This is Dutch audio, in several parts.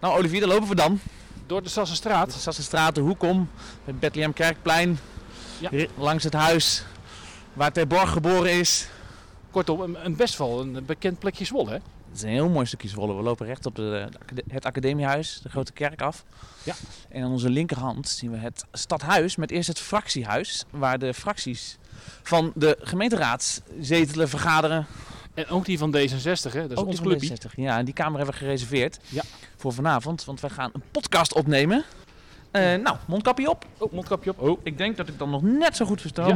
Nou, Olivier, daar lopen we dan. Door de Sassenstraat. De Sassenstraat, de hoek om, het Bethlehem Kerkplein, Ja. langs het huis waar Ter Borg geboren is. Kortom, een, best wel een bekend plekje Zwolle, hè? Het is een heel mooi stukje Zwolle. We lopen recht op de, het academiehuis, de grote kerk af. Ja. En aan onze linkerhand zien we het stadhuis met eerst het fractiehuis, waar de fracties van de gemeenteraad zetelen, vergaderen. En ook die van D66, hè? Dat is Ook die ons van clubje. D60. Ja, en die kamer hebben we gereserveerd Ja. Voor vanavond, want wij gaan een podcast opnemen. Eh, nou, mondkapje op. Oh, mondkapje op. Oh. Ik denk dat ik dan nog net zo goed versta. Ja.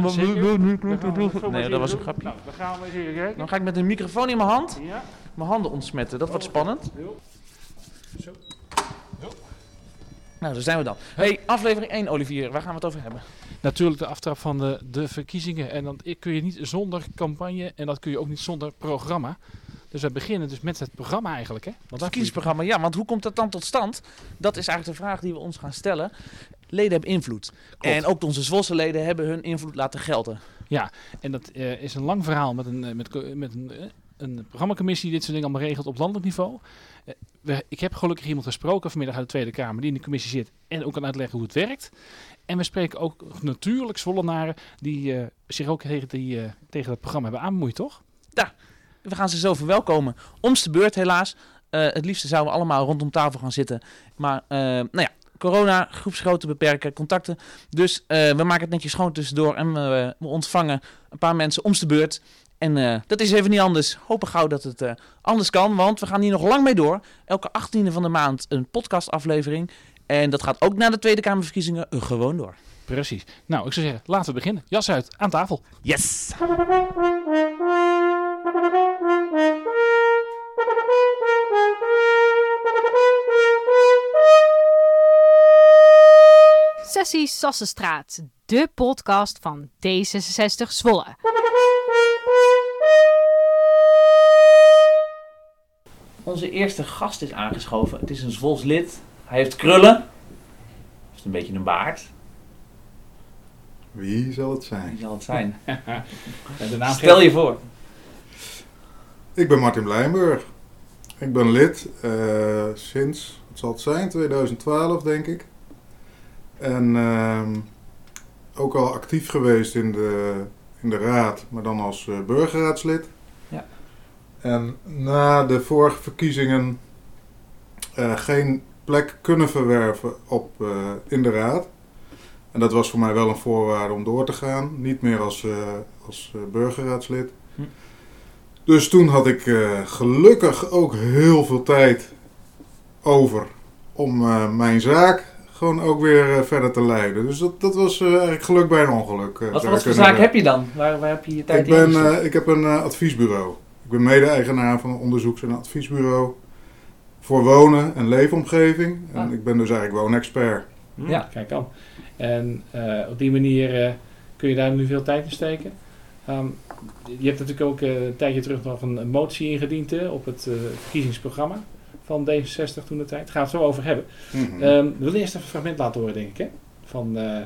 Nee, dat was een grapje. Nou, dan gaan we eens even kijken. Dan ga ik met een microfoon in mijn hand Ja. mijn handen ontsmetten. Dat wordt spannend. Zo. Nou, daar zijn we dan. Hey, aflevering 1, Olivier. Waar gaan we het over hebben? Natuurlijk de aftrap van de, de verkiezingen. En dan kun je niet zonder campagne en dat kun je ook niet zonder programma. Dus we beginnen dus met het programma eigenlijk, hè? Want Het daar verkiezingsprogramma, ja, want hoe komt dat dan tot stand? Dat is eigenlijk de vraag die we ons gaan stellen. Leden hebben invloed. En ook onze Zwolse leden hebben hun invloed laten gelden. En dat eh, is een lang verhaal met een, eh, met, met een, eh, een programmacommissie die dit soort dingen allemaal regelt op landelijk niveau. We, ik heb gelukkig iemand gesproken vanmiddag uit de Tweede Kamer die in de commissie zit en ook kan uitleggen hoe het werkt. En we spreken ook natuurlijk Zwollenaren die zich ook tegen, die, tegen dat programma hebben aanbemoeid, toch? We gaan ze zo verwelkomen. Om's de beurt helaas. Eh, het liefste zouden we allemaal rondom tafel gaan zitten. Maar, eh, nou ja, corona, groepsgrootte beperken, contacten. Dus eh, we maken het netjes schoon tussendoor. En we, we ontvangen een paar mensen om's de beurt. En eh, dat is even niet anders. Hopen gauw dat het eh, anders kan. Want we gaan hier nog lang mee door. Elke 18e van de maand een podcastaflevering. En dat gaat ook na de Tweede Kamerverkiezingen gewoon door. Precies. Nou, ik zou zeggen, laten we beginnen. Jas uit, aan tafel. Yes! Sessie Sassenstraat, de podcast van D66 Zwolle. Onze eerste gast is aangeschoven. Het is een Zwols lid. Hij heeft krullen. Heeft een beetje een baard. Wie zal het Wie zijn? zal het zijn? de naam Stel je voor. Ik ben Martin Blijnburg. Ik ben lid eh, sinds, wat zal het zijn, 2012 denk ik. En ehm, ook al actief geweest in de, in de raad, maar dan als eh, burgerraadslid. Ja. En na de vorige verkiezingen eh, geen plek kunnen verwerven op, eh, in de raad. En dat was voor mij wel een voorwaarde om door te gaan. Niet meer als, eh, als burgerraadslid. Hm. Dus toen had ik gelukkig ook heel veel tijd over om mijn zaak gewoon ook weer eh, verder te leiden. Dus dat, dat was eh, eigenlijk geluk bij een ongeluk. eh, Wat, wat voor zaak heb je dan? Waar, waar heb je je tijd Ik, in ben, ik heb een adviesbureau. Ik ben mede-eigenaar van een onderzoeks- en adviesbureau voor wonen en leefomgeving. En Ah. ik ben dus eigenlijk woonexpert. Hm, Ja. Kijk dan. En op die manier kun je daar nu veel tijd in steken. Ehm, je hebt natuurlijk ook een tijdje terug nog een, motie ingediend hè, op het verkiezingsprogramma van D66 toen de tijd. Daar gaan we het zo over hebben. Mhm. Ehm, we willen eerst even een fragment laten horen, denk ik, hè? Van, eh,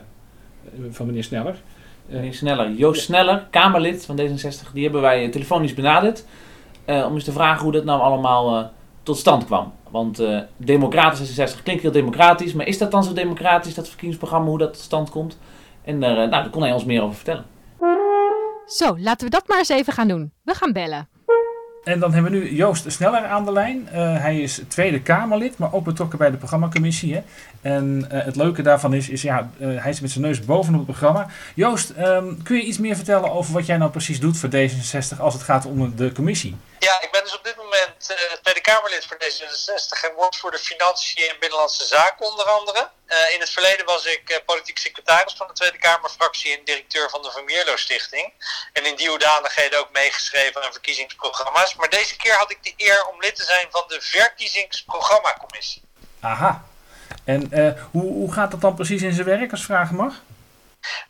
van meneer Sneller. Eh, Meneer Sneller, Joost Sneller, Kamerlid van D66, die hebben wij eh, telefonisch benaderd. eh, om eens te vragen hoe dat nou allemaal eh, tot stand kwam. Want eh Democratisch 66 klinkt heel democratisch, maar is dat dan zo democratisch, dat verkiezingsprogramma, hoe dat tot stand komt? En daar, eh, nou, daar kon hij ons meer over vertellen. Zo, laten we dat maar eens even gaan doen. We gaan bellen. En dan hebben we nu Joost Sneller aan de lijn. Eh, hij is Tweede Kamerlid, maar ook betrokken bij de programmacommissie. Hè? En eh, het leuke daarvan is, is ja, eh, hij zit met zijn neus bovenop het programma. Joost, ehm, kun je iets meer vertellen over wat jij nou precies doet voor D66 als het gaat om de commissie? Ja, ik ben dus op dit moment eh, Tweede Kamerlid voor D66 en word voor de Financiën en Binnenlandse Zaken onder andere. Eh, in het verleden was ik eh, politiek secretaris van de Tweede Kamerfractie en directeur van de Vermeerlo Stichting. En in die hoedanigheden ook meegeschreven aan verkiezingsprogramma's. Maar deze keer had ik de eer om lid te zijn van de Verkiezingsprogrammacommissie. Aha. En hoe, hoe gaat dat dan precies in zijn werk, als vragen mag?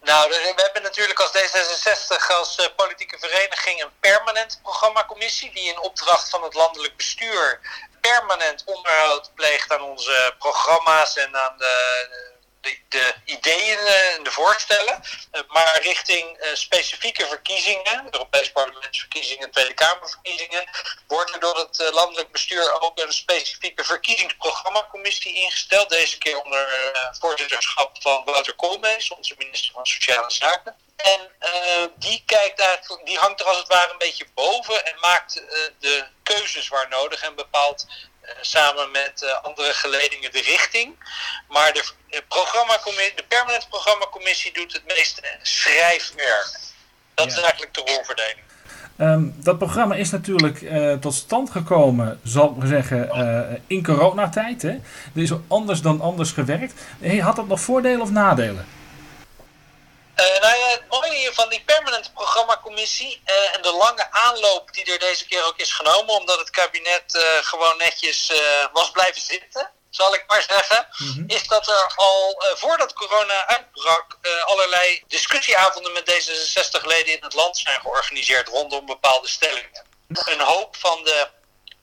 Nou, de- we hebben natuurlijk als D66 als eh, politieke vereniging een permanente programmacommissie die in opdracht van het landelijk bestuur permanent onderhoud pleegt aan onze programma's en aan de, de, de ideeën en de voorstellen. maar richting specifieke verkiezingen, Europees parlementsverkiezingen, Tweede Kamerverkiezingen, wordt er door het landelijk bestuur ook een specifieke verkiezingsprogrammacommissie ingesteld. Deze keer onder voorzitterschap van Wouter Koolmees, onze minister van Sociale Zaken. En die, kijkt eigenlijk, die hangt er als het ware een beetje boven en maakt de keuzes waar nodig en bepaalt samen met andere geledingen de richting. Maar de, de permanente programmacommissie doet het meeste schrijfwerk. Dat ja. is eigenlijk de rolverdeling. Um, dat programma is natuurlijk tot stand gekomen, zal ik maar zeggen, in coronatijd. Hè? Er is anders dan anders gewerkt. Hey, had dat nog voordelen of nadelen? Uh, nou ja, het mooie van die permanente programmacommissie uh, en de lange aanloop die er deze keer ook is genomen, omdat het kabinet uh, gewoon netjes was blijven zitten, zal ik maar zeggen, mm -hmm. is dat er al voordat corona uitbrak allerlei discussieavonden met D66-leden in het land zijn georganiseerd rondom bepaalde stellingen. Een hoop van de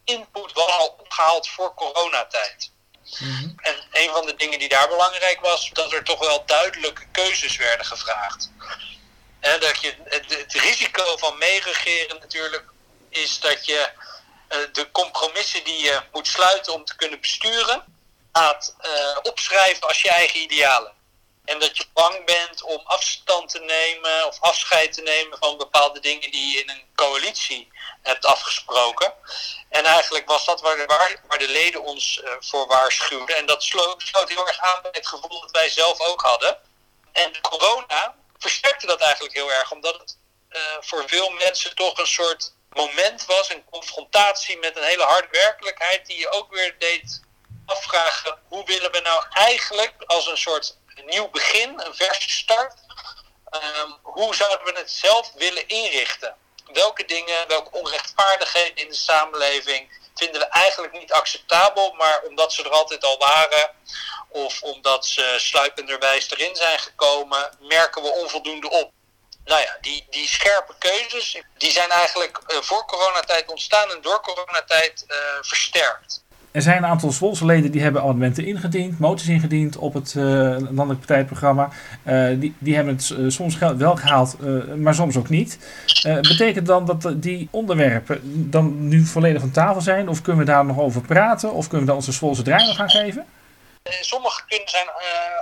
input was al opgehaald voor coronatijd. Mm-hmm. En een van de dingen die daar belangrijk was, dat er toch wel duidelijke keuzes werden gevraagd. En dat je, het, risico van meeregeren natuurlijk is dat je uh, de compromissen die je moet sluiten om te kunnen besturen, gaat uh, opschrijven als je eigen idealen. En dat je bang bent om afstand te nemen of afscheid te nemen van bepaalde dingen die je in een coalitie hebt afgesproken. En eigenlijk was dat waar de, waar de leden ons uh, voor waarschuwden. En dat sloot, heel erg aan bij het gevoel dat wij zelf ook hadden. En corona versterkte dat eigenlijk heel erg, omdat het uh, voor veel mensen toch een soort moment was, een confrontatie met een hele harde werkelijkheid, die je ook weer deed afvragen: hoe willen we nou eigenlijk als een soort nieuw begin, een verse start, um, hoe zouden we het zelf willen inrichten? Welke dingen, welke onrechtvaardigheden in de samenleving vinden we eigenlijk niet acceptabel, maar omdat ze er altijd al waren of omdat ze sluipenderwijs erin zijn gekomen, merken we onvoldoende op. Nou ja, die, die scherpe keuzes, die zijn eigenlijk uh, voor coronatijd ontstaan en door coronatijd uh, versterkt. Er zijn een aantal Zwolse die hebben amendementen ingediend, moties ingediend op het uh, landelijk partijprogramma. Uh, die, die hebben het uh, soms wel gehaald, maar soms ook niet. betekent dan dat die onderwerpen dan nu volledig van tafel zijn? Of kunnen we daar nog over praten? Of kunnen we dan onze Zwolse draai nog gaan geven? Sommige kunnen zijn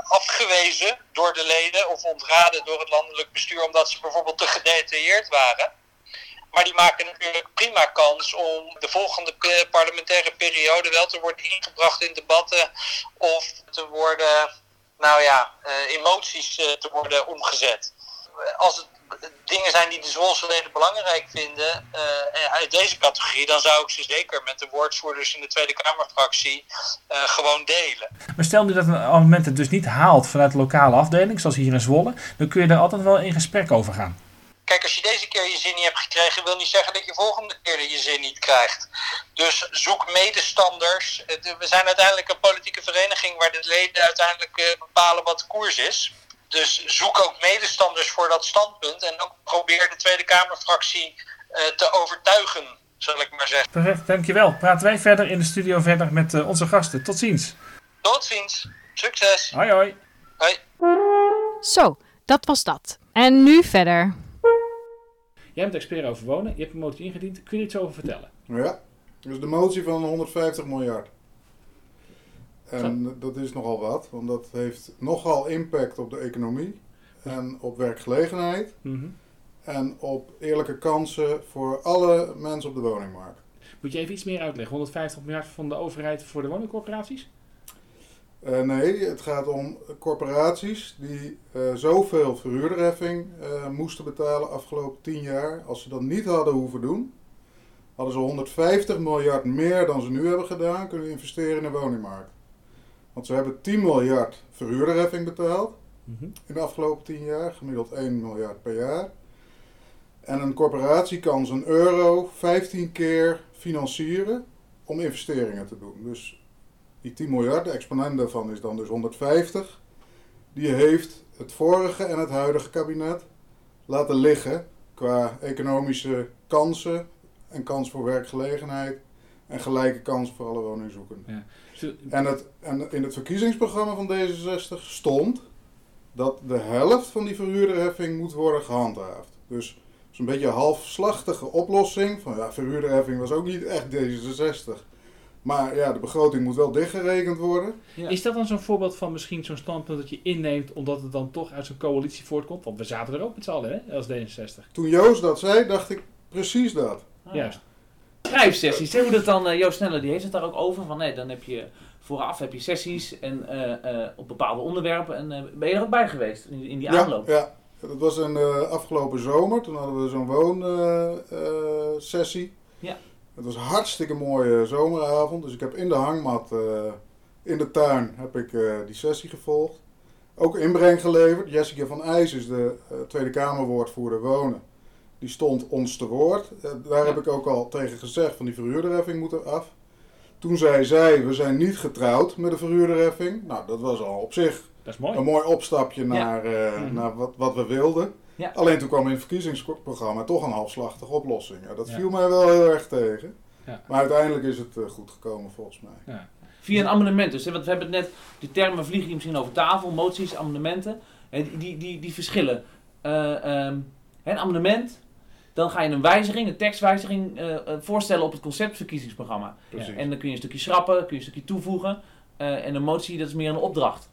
afgewezen door de leden of ontraden door het landelijk bestuur omdat ze bijvoorbeeld te gedetailleerd waren. Maar die maken natuurlijk prima kans om de volgende parlementaire periode wel te worden ingebracht in debatten of te worden, nou ja, emoties te worden omgezet. Als het dingen zijn die de Zwolse leden belangrijk vinden uh, uit deze categorie, dan zou ik ze zeker met de woordvoerders in de Tweede Kamerfractie gewoon delen. Maar stel nu dat een amendement het dus niet haalt vanuit de lokale afdeling, zoals hier in Zwolle, dan kun je er altijd wel in gesprek over gaan. Kijk, als je deze keer je zin niet hebt gekregen, wil niet zeggen dat je volgende keer je zin niet krijgt. Dus zoek medestanders. We zijn uiteindelijk een politieke vereniging waar de leden uiteindelijk bepalen wat de koers is. Dus zoek ook medestanders voor dat standpunt. En ook probeer de Tweede Kamerfractie uh, te overtuigen, zal ik maar zeggen. Perfect, dankjewel. Praten wij verder in de studio verder met onze gasten. Tot ziens. Tot ziens. Succes. Hoi hoi. Hoi. Zo, dat was dat. En nu verder. Jij bent expert over wonen. Je hebt een motie ingediend. Kun je iets over vertellen? Ja, dus de motie van 150 miljard. En dat is nogal wat, want dat heeft nogal impact op de economie en op werkgelegenheid mm -hmm. en op eerlijke kansen voor alle mensen op de woningmarkt. Moet je even iets meer uitleggen? 150 miljard van de overheid voor de woningcorporaties? Uh, nee, het gaat om corporaties die uh, zoveel verhuurderheffing uh, moesten betalen afgelopen 10 jaar. Als ze dat niet hadden hoeven doen, hadden ze 150 miljard meer dan ze nu hebben gedaan kunnen investeren in de woningmarkt. Want ze hebben 10 miljard verhuurderheffing betaald mm -hmm. in de afgelopen 10 jaar, gemiddeld 1 miljard per jaar. En een corporatie kan zijn euro 15 keer financieren om investeringen te doen. Dus die 10 miljard, de exponent daarvan is dan dus 150. Die heeft het vorige en het huidige kabinet laten liggen qua economische kansen en kans voor werkgelegenheid en gelijke kansen voor alle woningzoekenden. Zo- En, het, en in het verkiezingsprogramma van D66 stond dat de helft van die verhuurderheffing moet worden gehandhaafd. Dus het is een beetje een halfslachtige oplossing. Van ja, verhuurderheffing was ook niet echt D66. Maar ja, de begroting moet wel dichtgerekend worden. Ja. Is dat dan zo'n voorbeeld van misschien zo'n standpunt dat je inneemt omdat het dan toch uit zo'n coalitie voortkomt? Want we zaten er ook met z'n allen, hè, als D66. Toen Joost dat zei, dacht ik precies dat. Ah. Juist. Schrijfsessies, hè, hoe dat dan, eh, Joost Sneller die heeft het daar ook over. Van nee, dan heb je vooraf heb je sessies en, eh, eh, op bepaalde onderwerpen. En ben je er ook bij geweest in, in die aanloop? Ja, ja, dat was een eh, afgelopen zomer. Toen hadden we zo'n woonsessie. Ja. Het was een hartstikke mooie zomeravond. Dus ik heb in de hangmat eh, in de tuin heb ik, eh, die sessie gevolgd. Ook inbreng geleverd. Jessica van IJs is de eh, Tweede Kamerwoordvoerder wonen. Die stond ons te woord. Daar heb ik ook al tegen gezegd van die verhuurderheffing moet er af. Toen zei zij, we zijn niet getrouwd met de verhuurderheffing. Nou, dat was al op zich Dat is mooi. een mooi opstapje naar, Mhm. naar wat, wat we wilden. Ja. Alleen toen kwam in het verkiezingsprogramma toch een halfslachtige oplossing. Ja, dat viel mij wel heel erg tegen. Ja. Maar uiteindelijk is het eh, goed gekomen volgens mij. Ja. Via een amendement dus. Hè? Want we hebben het net, die termen vliegen hier misschien over tafel, moties, amendementen. Hè, die, die, die, die verschillen. Eh, ehm, hè, een amendement, dan ga je een wijziging, een tekstwijziging eh, voorstellen op het conceptverkiezingsprogramma. Precies. En dan kun je een stukje schrappen, kun je een stukje toevoegen. En een motie, dat is meer een opdracht.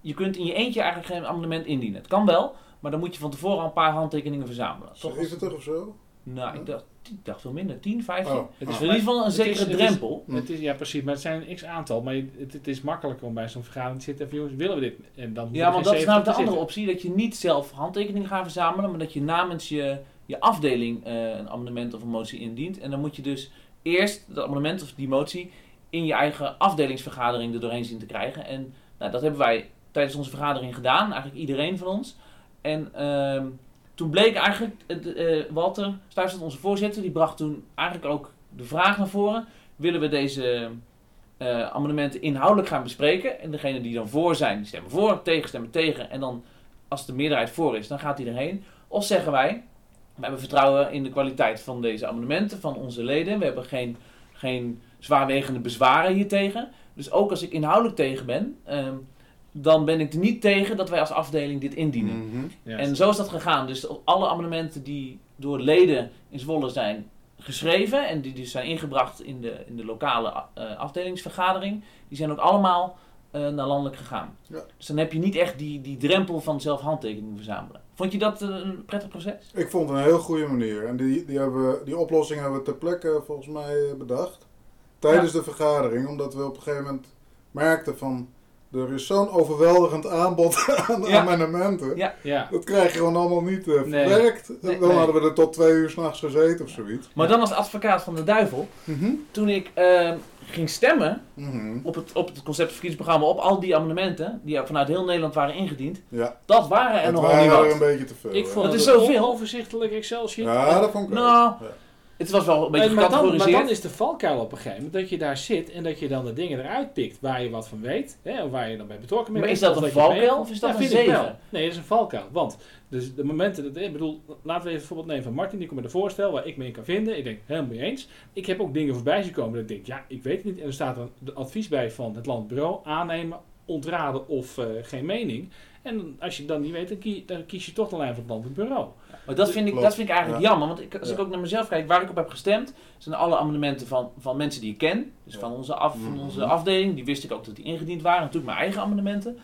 Je kunt in je eentje eigenlijk geen amendement indienen. Het kan wel, maar dan moet je van tevoren al een paar handtekeningen verzamelen. Toch? 70 of zo? Nou, ik dacht, ik dacht veel minder. 10, 15? Oh. Het is is in ieder geval een Het is- zekere het is- drempel. Het is, ja, precies. Maar het zijn een x-aantal. Maar je- het, het is makkelijker om bij zo'n vergadering te zitten. Van, jongens, willen we dit? En dan Ja, want dat is namelijk de andere op. optie. Dat je niet zelf handtekeningen gaat verzamelen, maar dat je namens je, je afdeling eh, een amendement of een motie indient. En dan moet je dus eerst dat amendement of die motie in je eigen afdelingsvergadering er doorheen zien te krijgen. En nou, dat hebben wij tijdens onze vergadering gedaan, eigenlijk iedereen van ons. En ehm, toen bleek eigenlijk, eh, Walter Stuyvesant, onze voorzitter, die bracht toen eigenlijk ook de vraag naar voren. Willen we deze eh, amendementen inhoudelijk gaan bespreken? En degene die dan voor zijn, die stemmen voor, tegen stemmen tegen. En dan, als de meerderheid voor is, dan gaat hij erheen. Of zeggen wij, we hebben vertrouwen in de kwaliteit van deze amendementen, van onze leden. We hebben geen, geen zwaarwegende bezwaren hiertegen. Dus ook als ik inhoudelijk tegen ben, ehm, dan ben ik er niet tegen dat wij als afdeling dit indienen. Mhm. En zo is dat gegaan. Dus alle amendementen die door leden in Zwolle zijn geschreven en die dus zijn ingebracht in de, in de lokale eh, afdelingsvergadering, die zijn ook allemaal eh, naar landelijk gegaan. Ja. Dus dan heb je niet echt die, die drempel van zelf handtekeningen verzamelen. Vond je dat eh, een prettig proces? Ik vond het een heel goede manier. En die, die, hebben, we- die oplossing hebben we ter plekke volgens mij bedacht. Tijdens de vergadering. Omdat we op een gegeven moment merkten van... Er is zo'n overweldigend aanbod aan Ja. amendementen. Ja. Ja. Dat krijg je gewoon allemaal niet eh, verwerkt. Nee. Dan Nee. hadden we er tot twee uur s'nachts gezeten of zoiets. Maar dan als advocaat van de duivel, Mhm. toen ik eh, ging stemmen Mhm. op het, op het conceptverkiezingsprogramma, op al die amendementen, die vanuit heel Nederland waren ingediend, Ja, dat waren er waren niet er wat. een beetje te veel. Ik vond Dat het is zoveel. onoverzichtelijk Excel-sheet. Ja, dat vond ik ook. Nou, Ja. Het was wel een beetje maar, dan, maar dan is de valkuil op een gegeven moment dat je daar zit en dat je dan de dingen eruit pikt waar je wat van weet, hè, of waar je dan bij betrokken bent. Maar is dat een valkuil of is dat Ja, een zegen? Nee, dat is een valkuil. Want dus de momenten, dat, ik bedoel, laten we even een voorbeeld nemen van Martin, die komt met een voorstel waar ik mee kan vinden. Ik denk, helemaal mee eens. Ik heb ook dingen voorbij zien komen dat ik denk, ja, ik weet het niet. En er staat een advies bij van het landbureau, aannemen, ontraden of eh, geen mening. En als je dan niet weet, dan, kie- dan kies je toch de lijn van het landelijk bureau. Maar dat vind ik, dat vind ik eigenlijk Ja. jammer. Want ik, als ik ook naar mezelf kijk, waar ik op heb gestemd, zijn alle amendementen van, van mensen die ik ken. Dus Ja. van, onze af, van Mhm. onze afdeling. Die wist ik ook dat die ingediend waren. Natuurlijk mijn eigen amendementen.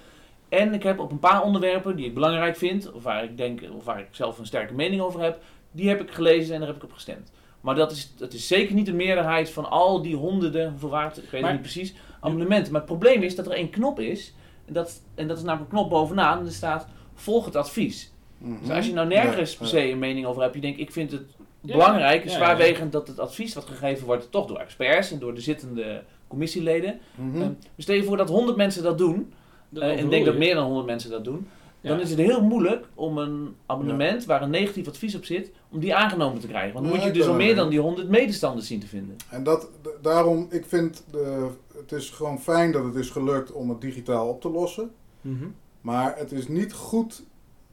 En ik heb op een paar onderwerpen die ik belangrijk vind, of waar ik denk, of waar ik zelf een sterke mening over heb, die heb ik gelezen en daar heb ik op gestemd. Maar dat is, dat is zeker niet de meerderheid van al die honderden, hoeveel het, ik weet Maar- het niet precies, amendementen. Maar het probleem is dat er één knop is. En dat, en dat is namelijk een knop bovenaan. En er staat, volg het advies. Mhm. Dus als je nou nergens Ja, per se een mening over hebt, je denkt, ik vind het Ja, belangrijk en ja, zwaarwegend dat het advies wat gegeven wordt, toch door experts en door de zittende commissieleden. Ehm, dus stel je voor dat 100 mensen dat doen, eh, en ik denk dat meer dan 100 mensen dat doen, dan is het heel moeilijk om een amendement waar een negatief advies op zit, om die aangenomen te krijgen. Want dan moet je dus al er meer mee. dan die 100 medestanders zien te vinden. En dat, daarom, ik vind, de, het is gewoon fijn dat het is gelukt om het digitaal op te lossen. Mhm. Maar het is niet goed,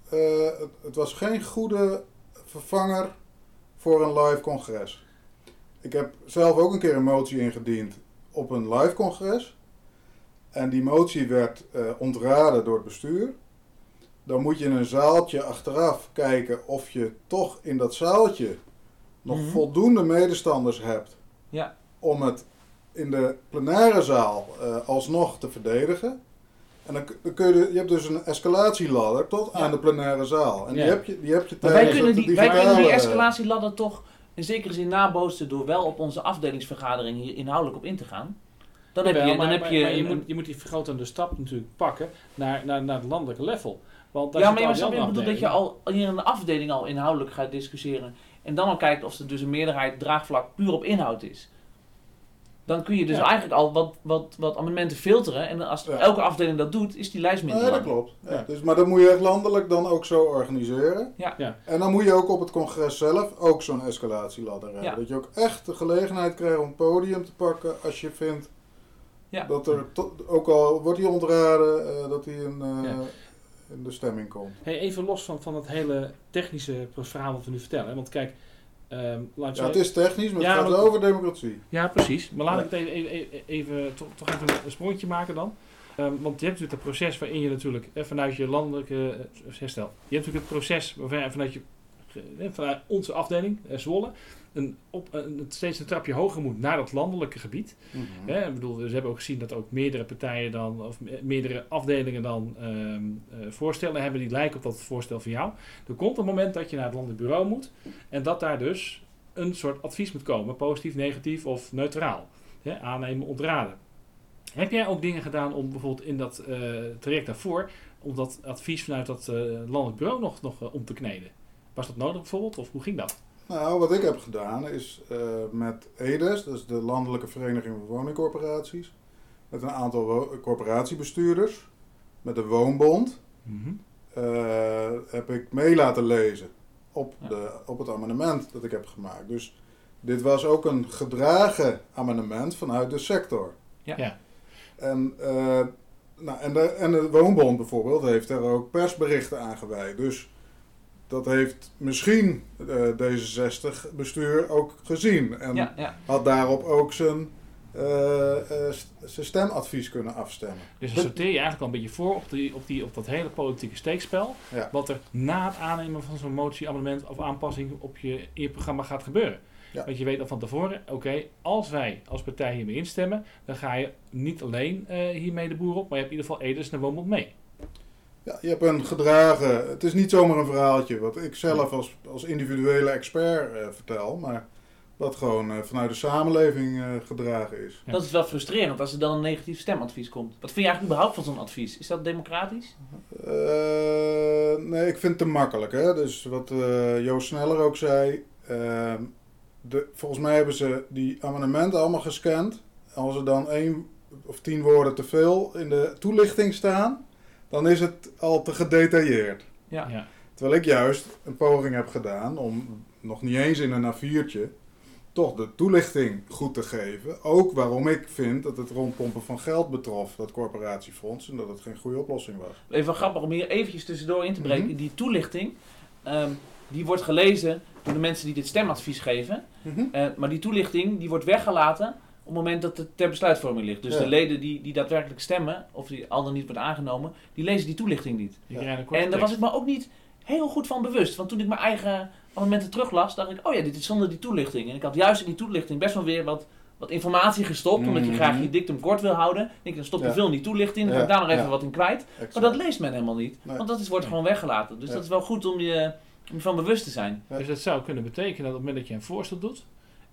eh, het, het was geen goede vervanger voor een live congres. ik heb zelf ook een keer een motie ingediend op een live congres. En die motie werd eh, ontraden door het bestuur. Dan moet je in een zaaltje achteraf kijken of je toch in dat zaaltje nog Mhm. voldoende medestanders hebt Ja. om het in de plenaire zaal eh, alsnog te verdedigen. En dan, kun- dan kun je, je hebt dus een escalatieladder tot Ja. aan de plenaire zaal. En Ja. die heb je, die heb je Maar wij tijdens kunnen die, wij kunnen die escalatieladder toch in zekere zin nabootsen door wel op onze afdelingsvergadering hier inhoudelijk op in te gaan. Dan heb je, dan maar, heb maar- je, maar je, een- moet, je moet die vergrotende stap natuurlijk pakken naar, naar, naar het landelijke level. Want daar ja, maar, je die snap je, ik andere bedoel dat je al hier in de afdeling al inhoudelijk gaat discussiëren. En dan al kijkt of er dus een meerderheid draagvlak puur op inhoud is. Dan kun je dus Ja. eigenlijk al wat, wat, wat amendementen filteren. En als Ja. elke afdeling dat doet, is die lijst minder Nee, dat lang. klopt. Ja. Ja. Dus, maar dat moet je echt landelijk dan ook zo organiseren. Ja. Ja. En dan moet je ook op het congres zelf ook zo'n escalatieladder hebben. Ja. Dat je ook echt de gelegenheid krijgt om het podium te pakken als je vindt Ja. dat er, to- ook al wordt hij ontraden, eh, dat hij in, eh, Ja. in de stemming komt. Hey, even los van, van het hele technische verhaal wat we nu vertellen. hè. Want kijk, ehm Ja, het is technisch, maar Ja, het gaat maar- over democratie. Ja, precies. Maar laat Ja. ik het even, even, even, toch, toch even een sprongetje maken dan. Ehm, want je hebt natuurlijk het proces waarin je natuurlijk eh, vanuit je landelijke eh, herstel. Je hebt natuurlijk het proces vanuit, je, eh, vanuit onze afdeling, eh, Zwolle, een, op, een, steeds een trapje hoger moet naar dat landelijke gebied. Hè, ik bedoel, ze hebben ook gezien dat ook meerdere partijen dan, of me- meerdere afdelingen dan ehm, eh, voorstellen hebben die lijken op dat voorstel van jou. Er komt een moment dat je naar het landelijk bureau moet en dat daar dus een soort advies moet komen, positief, negatief of neutraal. Aannemen, ontraden. Heb jij ook dingen gedaan om bijvoorbeeld in dat eh, traject daarvoor, om dat advies vanuit dat eh, landelijk bureau nog, nog om te kneden? Was dat nodig bijvoorbeeld, of hoe ging dat? Nou, wat ik heb gedaan is eh, met EDES, dat is de Landelijke Vereniging van Woningcorporaties, met een aantal wo- corporatiebestuurders, met de Woonbond, eh, heb ik mee laten lezen op, Ja. de, op het amendement dat ik heb gemaakt. Dus dit was ook een gedragen amendement vanuit de sector. Ja. Ja. En, eh, nou, en, de, en de Woonbond bijvoorbeeld heeft er ook persberichten aan gewijd. Dus dat heeft misschien eh D66 bestuur ook gezien. En Ja, ja. had daarop ook zijn, eh, eh, zijn stemadvies kunnen afstemmen. Dus dan sorteer je eigenlijk al een beetje voor op, die, op, die, op dat hele politieke steekspel. Ja. Wat er na het aannemen van zo'n motie, amendement of aanpassing op je, in je programma gaat gebeuren. Want je weet al van tevoren, oké, als wij als partij hiermee instemmen, dan ga je niet alleen hiermee de boer op, maar je hebt in ieder geval Edens en de Woonbond mee. Ja, je hebt een gedragen. Het is niet zomaar een verhaaltje wat ik zelf als, als individuele expert eh, vertel, maar wat gewoon eh, vanuit de samenleving eh, gedragen is. Ja. Dat is wel frustrerend als er dan een negatief stemadvies komt. Wat vind je eigenlijk überhaupt van zo'n advies? Is dat democratisch? Nee, ik vind het te makkelijk. Hè? Dus wat Joost Sneller ook zei. ehm, de, volgens mij hebben ze die amendementen allemaal gescand. Als er dan één of tien woorden te veel in de toelichting staan, dan is het al te gedetailleerd. Ja. Ja. Terwijl ik juist een poging heb gedaan om nog niet eens in een A4'tje toch de toelichting goed te geven. Ook waarom ik vind dat het rondpompen van geld betrof, dat corporatiefonds, en dat het geen goede oplossing was. Even grappig om hier eventjes tussendoor in te breken. Mhm. Die toelichting, ehm, die wordt gelezen door de mensen die dit stemadvies geven. Eh, maar die toelichting die wordt weggelaten op het moment dat het ter besluitvorming ligt. Dus Ja. de leden die, die daadwerkelijk stemmen, of die al dan niet wordt aangenomen, die lezen die toelichting niet. Ja. En daar was ik me ook niet heel goed van bewust. Want toen ik mijn eigen amendementen teruglas, dacht ik, oh ja, dit is zonder die toelichting. En ik had juist in die toelichting best wel weer wat, wat informatie gestopt, omdat je Mhm. graag je dictum kort wil houden. Ik denk, dan stop je Ja. veel in die toelichting, dan ga ik daar nog even ja. wat in kwijt. Exact. Maar dat leest men helemaal niet, Nee. want dat is, wordt Nee. gewoon weggelaten. Dus Ja. dat is wel goed om je, om je van bewust te zijn. Ja. Dus dat zou kunnen betekenen dat op het moment dat je een voorstel doet,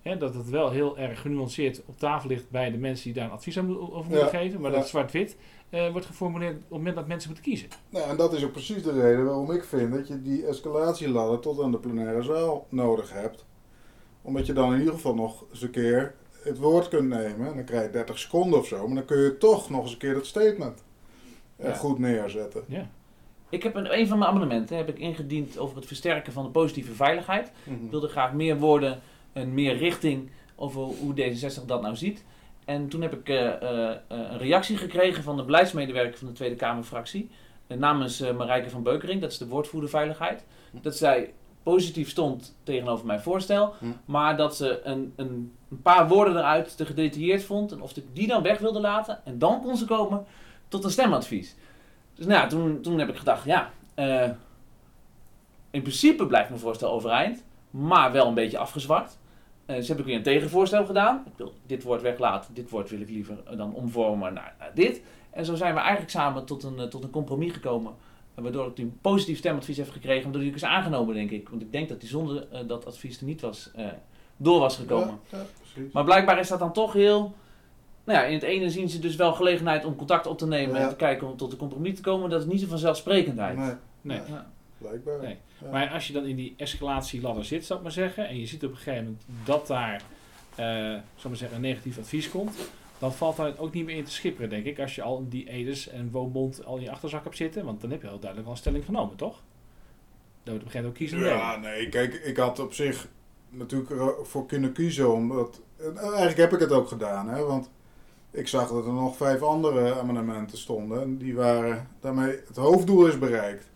hè, dat het wel heel erg genuanceerd op tafel ligt bij de mensen die daar een advies aan over moeten Ja, geven, maar ja. dat zwart-wit eh, wordt geformuleerd op het moment dat mensen moeten kiezen. Nou, en dat is ook precies de reden waarom ik vind dat je die escalatieladder tot aan de plenaire zaal nodig hebt. Omdat je dan in ieder geval nog eens een keer het woord kunt nemen. En dan krijg je 30 seconden of zo. Maar dan kun je toch nog eens een keer dat statement eh, Ja. goed neerzetten. Ja. Ik heb een, een van mijn amendementen heb ik ingediend over het versterken van de positieve veiligheid. Ik wilde graag meer woorden en meer richting over hoe D66 dat nou ziet. En toen heb ik eh, eh, eh, een reactie gekregen van de beleidsmedewerker van de Tweede Kamerfractie. namens Marijke van Beukering, dat is de woordvoerder veiligheid. Dat zij positief stond tegenover mijn voorstel. Hm. Maar dat ze een, een, een paar woorden eruit te gedetailleerd vond. En of ik die dan weg wilde laten. En dan kon ze komen tot een stemadvies. Dus nou ja, toen, toen heb ik gedacht, ja, in principe blijft mijn voorstel overeind. Maar wel een beetje afgezwakt. Eh, dus heb ik weer een tegenvoorstel gedaan. Ik wil dit woord weglaten, dit woord wil ik liever dan omvormen naar, naar dit. En zo zijn we eigenlijk samen tot een, eh, tot een compromis gekomen. Waardoor ik een positief stemadvies heb gekregen. Waardoor die ook is aangenomen, denk ik. Want ik denk dat die zonder eh, dat advies er niet was, eh, door was gekomen. Ja, ja, precies. Maar blijkbaar is dat dan toch heel... Nou ja, in het ene zien ze dus wel gelegenheid om contact op te nemen Ja. en te kijken om tot een compromis te komen. Dat is niet zo vanzelfsprekendheid. Nee, Nee. Ja. Blijkbaar. Nee. Ja. Maar als je dan in die escalatieladder zit, zou ik maar zeggen, en je ziet op een gegeven moment dat daar, eh zou ik maar zeggen, een negatief advies komt, dan valt daar ook niet meer in te schipperen, denk ik, als je al die Edes en Woonbond al in je achterzak hebt zitten, want dan heb je al duidelijk wel een stelling genomen, toch? Dat wordt op een gegeven moment ook kiezen. Ja, nee, kijk, ik had op zich natuurlijk ervoor kunnen kiezen, omdat... en Eigenlijk heb ik het ook gedaan, hè, want ik zag dat er nog vijf andere amendementen stonden. En die waren, daarmee, het hoofddoel is bereikt.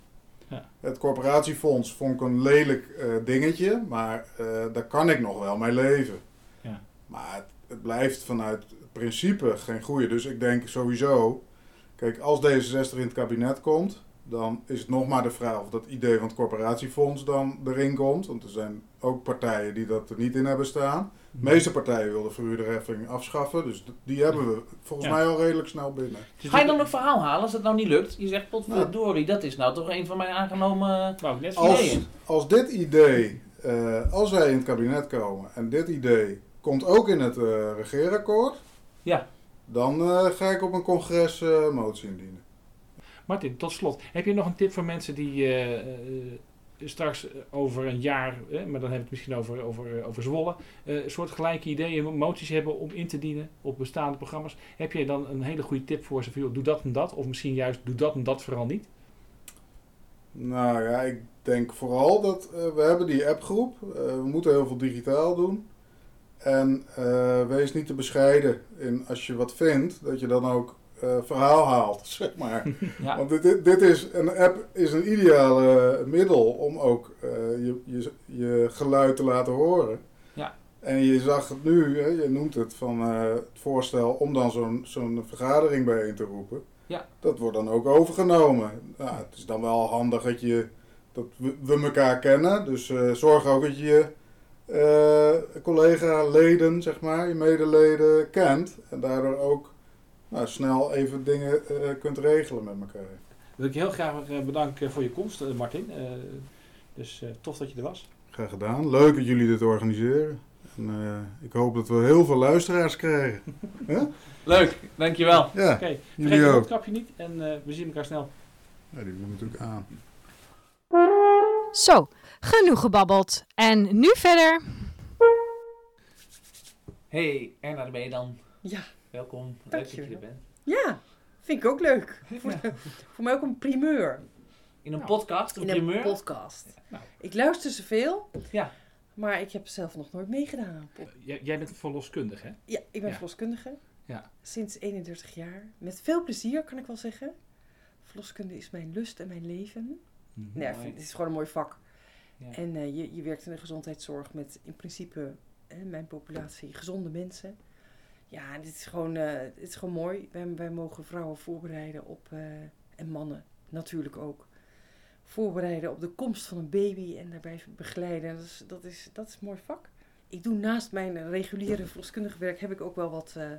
Ja. Het corporatiefonds vond ik een lelijk eh, dingetje, maar eh, daar kan ik nog wel mee leven. Ja. Maar het, het blijft vanuit het principe geen goede. Dus ik denk sowieso, kijk, als D66 in het kabinet komt, dan is het nog maar de vraag of dat idee van het corporatiefonds dan erin komt. Want er zijn ook partijen die dat er niet in hebben staan. De meeste partijen wilden verhuurderheffing afschaffen, dus die hebben we volgens Ja. mij al redelijk snel binnen. Is Ga je dan ook verhaal halen als het nou niet lukt? Je zegt, potverdorie, dat is nou toch een van mijn aangenomen... net Als, Ideeën. als dit idee, eh, als wij in het kabinet komen en dit idee komt ook in het eh, regeerakkoord, Ja. dan eh, ga ik op een congres motie indienen. Martin, tot slot, heb je nog een tip voor mensen die eh, eh, straks eh, over een jaar, eh, maar dan hebben we het misschien over, over, over Zwolle, eh, soort gelijke ideeën, moties hebben om in te dienen op bestaande programma's? Heb je dan een hele goede tip voor ze? Van, doe dat en dat, of misschien juist doe dat en dat vooral niet? Nou ja, ik denk vooral dat eh, we hebben die appgroep. Eh, we moeten heel veel digitaal doen. En eh, wees niet te bescheiden in als je wat vindt, dat je dan ook eh, verhaal haalt, zeg maar. Ja. Want dit, dit, dit is, een app is een ideale middel om ook eh, je, je, je geluid te laten horen. Ja. En je zag het nu, hè, je noemt het van eh, het voorstel om dan zo'n zo'n vergadering bijeen te roepen. Ja. Dat wordt dan ook overgenomen. Nou, het is dan wel handig dat, je, dat we, we elkaar kennen. Dus zorg ook dat je eh collega-leden, zeg maar, je medeleden kent. En daardoor ook nou, snel even dingen eh, kunt regelen met elkaar. Wil ik je heel graag eh, bedanken voor je komst, eh, Martin. Eh, dus eh, tof dat je er was. Graag gedaan. Leuk dat jullie dit organiseren. En, eh, ik hoop dat we heel veel luisteraars krijgen. Leuk, dankjewel. Ja, Oké, vergeet jullie je ook. mondkapje niet en eh, we zien elkaar snel. Ja, die doen natuurlijk aan. Zo, genoeg gebabbeld. En nu verder. Hey, Erna, daar ben je dan. Ja, Welkom. Leuk dat je er bent. ja, vind ik ook leuk. Voor, voor mij ook een primeur In een Nou, podcast, een in een primeur. podcast. Nou. Ik luister zoveel, Ja. maar ik heb zelf nog nooit meegedaan. Jij, jij bent verloskundig, hè? Ja, ik ben Ja. verloskundige. Ja. Sinds 31 jaar. Met veel plezier, kan ik wel zeggen. Verloskunde is mijn lust en mijn leven. Nee, Mooi. vind- het is gewoon een mooi vak. Ja. En eh, je, je werkt in de gezondheidszorg met in principe mijn populatie gezonde mensen. Ja, dit is gewoon, eh, het is gewoon mooi. Wij, wij mogen vrouwen voorbereiden op, eh, en mannen natuurlijk ook, voorbereiden op de komst van een baby en daarbij begeleiden. Dat is, dat is, dat is een mooi vak. Ik doe naast mijn reguliere verloskundige werk, heb ik ook wel wat, eh,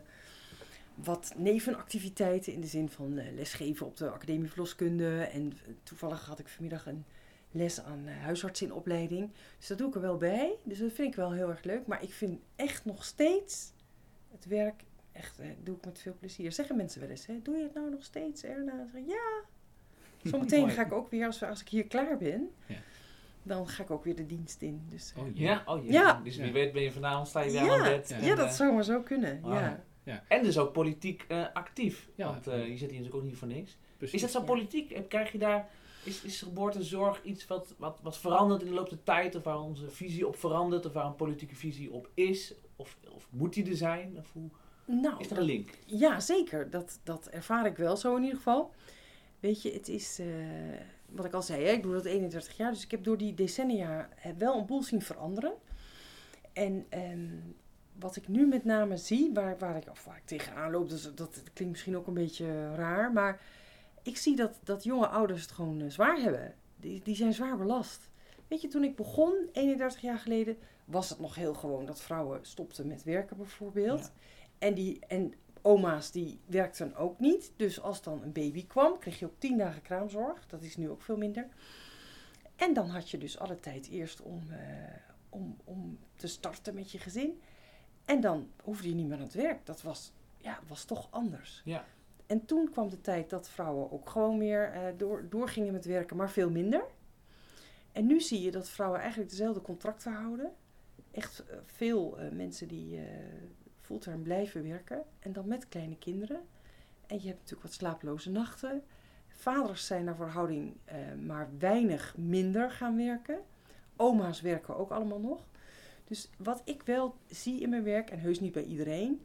wat nevenactiviteiten in de zin van lesgeven op de Academie Verloskunde. En toevallig had ik vanmiddag een les aan eh, huisarts in opleiding. Dus dat doe ik er wel bij. Dus dat vind ik wel heel erg leuk. Maar ik vind echt nog steeds het werk, echt, eh, doe ik met veel plezier. Zeggen mensen wel eens, hè? doe je het nou nog steeds, Erna? Dan zeg ja. Zometeen ga ik ook weer, als, als ik hier klaar ben, Ja. dan ga ik ook weer de dienst in. Dus, eh, Oh, Ja, oh ja. Ja. Dus wie Ja. weet ben je vanavond, sta je weer Ja. aan bed. Ja. en, ja, dat eh, zou maar zo kunnen. wauw. Ja. En dus ook politiek eh, actief. Ja. Want eh, je zit hier natuurlijk ook niet voor niks. Precies. Is dat zo Ja. politiek? Eh, Krijg je daar, is, is geboortezorg iets wat, wat, wat verandert in de loop der tijd? Of waar onze visie op verandert? Of waar een politieke visie op is? Of, of moet die er zijn? Of hoe, Nou, is er een link? Ja, zeker. Dat, dat ervaar ik wel zo in ieder geval. Weet je, het is. eh, wat ik al zei, hè, ik doe dat 31 jaar. Dus ik heb door die decennia eh, wel een boel zien veranderen. En ehm, wat ik nu met name zie, waar, waar, ik, of waar ik tegenaan loop, dus dat klinkt misschien ook een beetje raar. Maar ik zie dat, dat jonge ouders het gewoon eh, zwaar hebben. Die, die zijn zwaar belast. Weet je, toen ik begon, 31 jaar geleden, was het nog heel gewoon dat vrouwen stopten met werken bijvoorbeeld. Ja. En, die, en oma's die werkten ook niet. Dus als dan een baby kwam, kreeg je ook 10 dagen kraamzorg. Dat is nu ook veel minder. En dan had je dus alle tijd eerst om, eh, om, om te starten met je gezin. En dan hoefde je niet meer aan het werk. Dat was, ja, was toch anders. Ja. En toen kwam de tijd dat vrouwen ook gewoon weer eh, door, doorgingen met werken, maar veel minder. En nu zie je dat vrouwen eigenlijk dezelfde contracten houden. Echt eh, veel eh, mensen die eh fulltime blijven werken. En dan met kleine kinderen. En je hebt natuurlijk wat slaaploze nachten. Vaders zijn naar verhouding maar weinig minder gaan werken. Oma's werken ook allemaal nog. Dus wat ik wel zie in mijn werk, en heus niet bij iedereen,